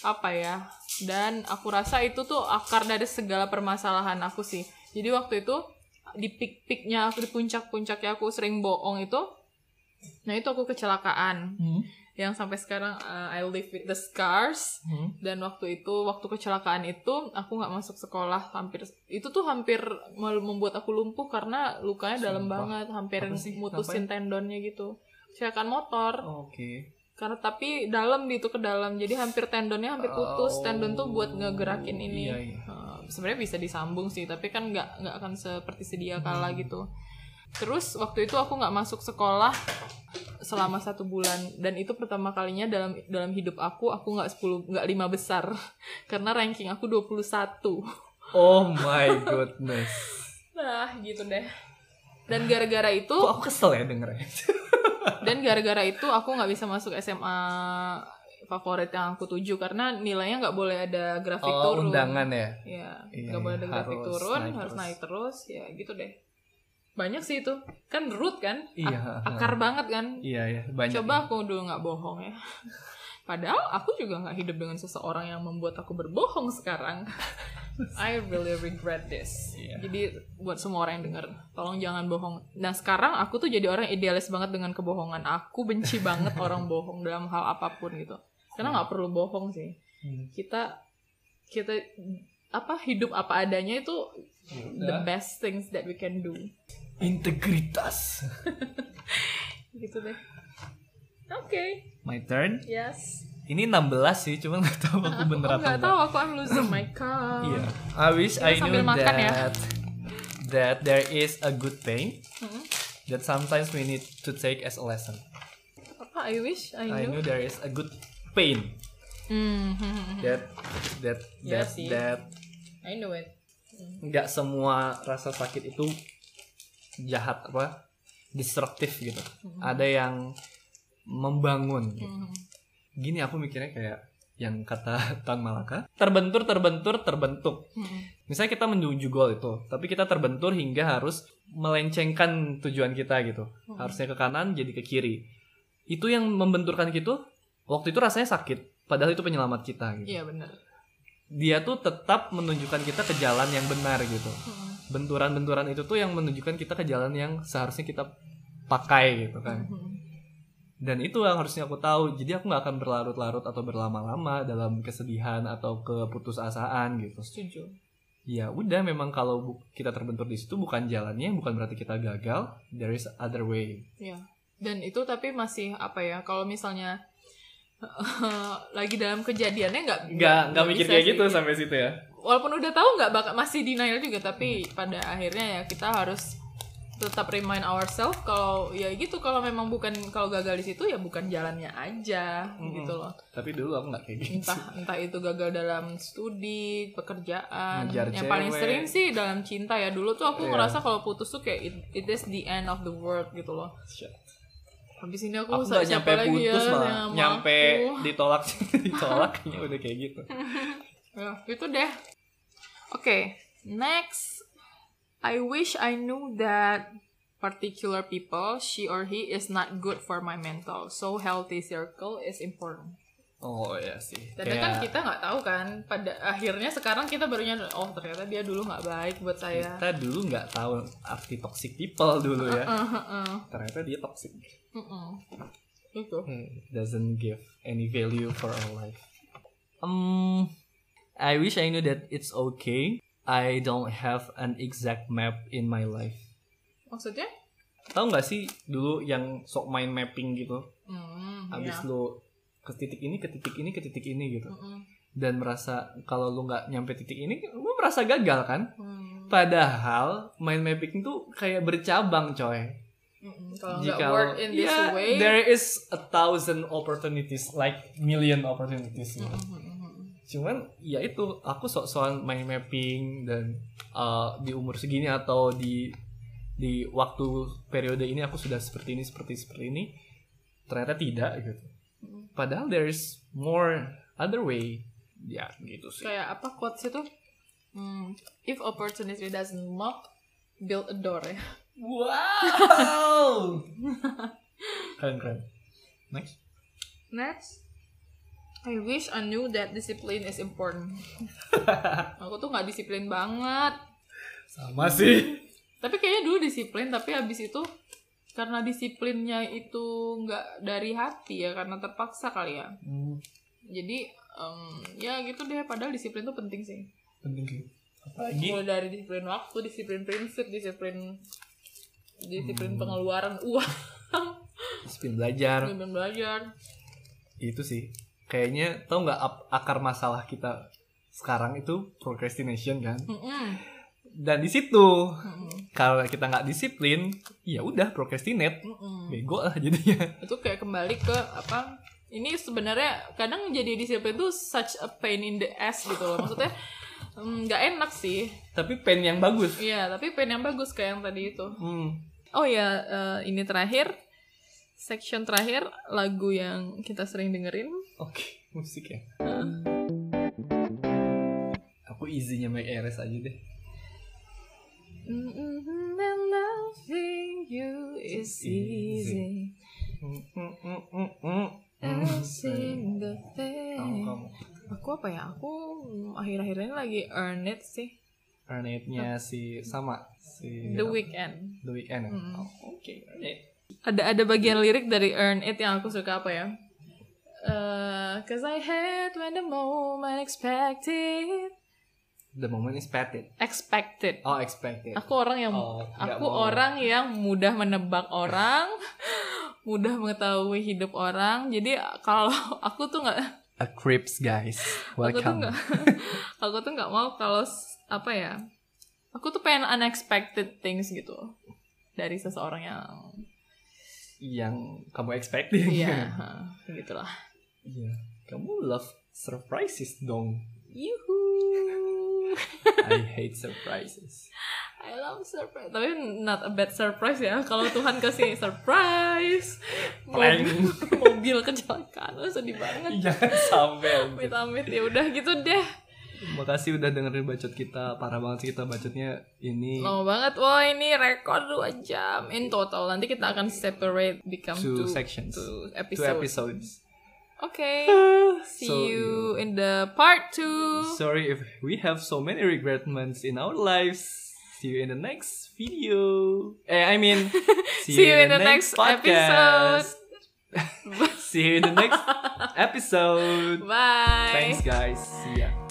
apa ya dan aku rasa itu tuh akar dari segala permasalahan aku sih jadi waktu itu di pik-piknya aku di puncak-puncaknya aku sering bohong itu nah itu aku kecelakaan Hmm. Yang sampai sekarang uh, I live with the scars Hmm. dan waktu itu waktu kecelakaan itu aku nggak masuk sekolah hampir itu tuh hampir membuat aku lumpuh karena lukanya dalam Sumpah. banget hampir mutusin tendonnya gitu kecelakaan motor Oke. karena tapi dalam gitu ke dalam jadi hampir tendonnya hampir putus Oh. tendon tuh buat ngegerakin ini Iya, iya. Uh, sebenarnya bisa disambung sih tapi kan nggak nggak akan seperti sedia kala Hmm. gitu terus waktu itu aku nggak masuk sekolah selama satu bulan dan itu pertama kalinya dalam dalam hidup aku aku nggak 10 nggak lima besar (laughs) karena ranking aku 21 Oh my goodness. (laughs) nah gitu deh dan gara-gara itu Kok aku kesel ya dengernya. (laughs) dan gara-gara itu aku nggak bisa masuk SMA favorit yang aku tuju karena nilainya nggak boleh ada grafik Oh, turun undangan ya. ya Iya, nggak boleh ada grafik harus turun naik harus terus. naik terus ya gitu deh banyak sih itu. Kan root kan? Iya, Ak- akar banget kan? Iya ya, banyak. coba aku dulu nggak bohong ya. (laughs) Padahal aku juga nggak hidup dengan seseorang yang membuat aku berbohong sekarang. (laughs) I really regret this. Iya. jadi buat semua orang yang denger tolong jangan bohong. Nah sekarang aku tuh jadi orang idealis banget dengan kebohongan. Aku benci banget (laughs) orang bohong dalam hal apa pun gitu. Karena nggak perlu bohong sih. Hmm. kita kita apa hidup apa adanya itu the best things that we can do Integritas. (laughs) gitu deh oke My turn. yes Ini 16 sih, cuma nggak tahu aku bener aku apa nggak enggak. tahu aku I'm losing my count Iya. I wish Kita I knew sambil makan ya. that that there is a good pain Hmm. that sometimes we need to take as a lesson. apa I wish I I knew knew there is a good pain Hmm, hmm, that that Iya that sih. that I know it nggak semua rasa sakit itu jahat apa destruktif gitu. Ada yang membangun. Gitu. Hmm. Gini aku mikirnya kayak yang kata (laughs) Tan Malaka, terbentur terbentur terbentuk. Hmm. Misalnya kita menuju gol itu, tapi kita terbentur hingga harus melencengkan tujuan kita gitu. Harusnya ke kanan jadi ke kiri. Itu yang membenturkan gitu. Waktu itu rasanya sakit, padahal itu penyelamat kita gitu. iya benar Dia tuh tetap menunjukkan kita ke jalan yang benar gitu. Hmm. Benturan-benturan itu tuh yang menunjukkan kita ke jalan yang seharusnya kita pakai gitu kan. Hmm. Dan itu yang harusnya aku tahu. Jadi aku nggak akan berlarut-larut atau berlama-lama dalam kesedihan atau keputusasaan gitu. setuju Ya udah memang kalau kita terbentur di situ bukan jalannya, bukan berarti kita gagal. There is other way. Iya. Dan itu tapi masih apa ya? Kalau misalnya lagi dalam kejadiannya nggak Nggak nggak mikir kayak sih. gitu sampai situ ya. Walaupun udah tahu nggak bakal masih denial juga tapi pada akhirnya ya kita harus tetap remind ourselves kalau ya gitu kalau memang bukan kalau gagal di situ ya bukan jalannya aja gitu loh. Tapi dulu aku nggak kayak gitu. Entah entah itu gagal dalam studi, pekerjaan. Ngejar yang paling cewek. sering sih dalam cinta ya. Dulu tuh aku Iya. ngerasa kalau putus tuh kayak it, it is the end of the world gitu loh. Shit. Habis ini aku, Aku nggak nyampe lagi putus ya malah nyampe aku? (laughs) ditolak ditolak kayaknya udah kayak gitu. (laughs) Ya, itu deh. Oke, next. I wish I knew that particular people, she or he, is not good for my mental. So healthy circle is important. Oh ya sih. Tapi kan kita nggak tahu kan. Pada akhirnya sekarang kita barunya oh ternyata dia dulu nggak baik buat saya. kita dulu nggak tahu arti toxic people dulu ya. Uh, uh, uh. Ternyata dia toxic. Mm-mm. Itu. doesn't give any value for our life. Um, I wish I knew that it's okay. I don't have an exact map in my life. Maksudnya? Tahu nggak sih dulu yang sok main mapping gitu, Hmm, habis ya. lu ke titik ini, ke titik ini, ke titik ini gitu, Mm-mm. dan merasa kalau lu nggak nyampe titik ini, lu merasa gagal kan? Hmm. Padahal main mapping tuh kayak bercabang coy. Mm-mm. Kalau nggak work in this ya, way, there is a thousand opportunities, like million opportunities. Gitu. Mm-mm. Cuman ya itu aku sok-sokan main mapping dan uh, di umur segini atau di di waktu periode ini aku sudah seperti ini seperti seperti ini ternyata tidak gitu. Padahal there is more other way. Ya gitu sih. kayak apa quotes itu? Hmm, if opportunity doesn't knock, build a door ya. Wow. (laughs) keren keren. Next. Next, I wish I knew that discipline is important. (laughs) aku tuh nggak disiplin banget. Sama sih. Tapi kayaknya dulu disiplin, tapi habis itu karena disiplinnya itu nggak dari hati ya, karena terpaksa kali ya. Hmm, Jadi em, ya gitu deh. Padahal disiplin tuh penting sih. penting sih. Apalagi Mulai dari disiplin waktu, disiplin prinsip, disiplin disiplin pengeluaran uang, (laughs) disiplin belajar. disiplin belajar. Itu sih. Kayaknya tau nggak akar masalah kita sekarang itu procrastination kan? Mm-mm. Dan di situ Mm-mm. Kalau kita nggak disiplin, ya udah procrastinate, Mm-mm. bego lah jadinya. itu kayak kembali ke apa ini sebenarnya kadang jadi disiplin tuh such a pain in the ass gitu loh maksudnya mm, nggak enak sih Tapi pen yang bagus. iya tapi pain yang bagus kayak yang tadi itu Hmm. oh ya eh, ini terakhir section terakhir lagu yang kita sering dengerin Oke, musik ya. Aku easy-nya Mike Eres aja deh. Mm-mm, and loving you is easy every single thing aku apa ya aku akhir-akhir ini lagi earn it sih Earn-It-nya si sama si The Weeknd The Weeknd. ya? Hmm. Oh, Oke, Earn It. ada ada bagian lirik dari Earn It yang aku suka apa ya? Eh, Cause I hate when the moment expected The moment is pated. expected. Oh, expected. Aku orang yang Oh, aku mau. orang yang mudah menebak orang, (laughs) mudah mengetahui hidup orang. Jadi kalau (laughs) aku tuh nggak A Crips guys. aku tuh Welcome. nggak (laughs) aku tuh nggak mau kalau apa ya? Aku tuh pengen unexpected things gitu dari seseorang yang Yang kamu expecting. iya gitulah. Iya. Kamu love surprises dong. Yuhu. I hate surprises. (laughs) I love surprise. Tapi not a bad surprise ya. Kalau Tuhan kasih surprise, mobil, (laughs) mobil kecelakaan, oh, sedih banget. Jangan sampai. Amit-amit ya udah gitu deh. Makasih udah dengerin bacot kita. Parah banget sih kita bacotnya ini Lama banget. Wah ini rekor 2 jam in total. Nanti kita akan separate become two two, sections. two Two episodes. Okay. See So, you in the part 2. Sorry if we have so many regretments in our lives. See you in the next video. Eh, I mean, see, (laughs) See you in the next episode. see you in the next episode. Bye. Thanks, guys. See ya.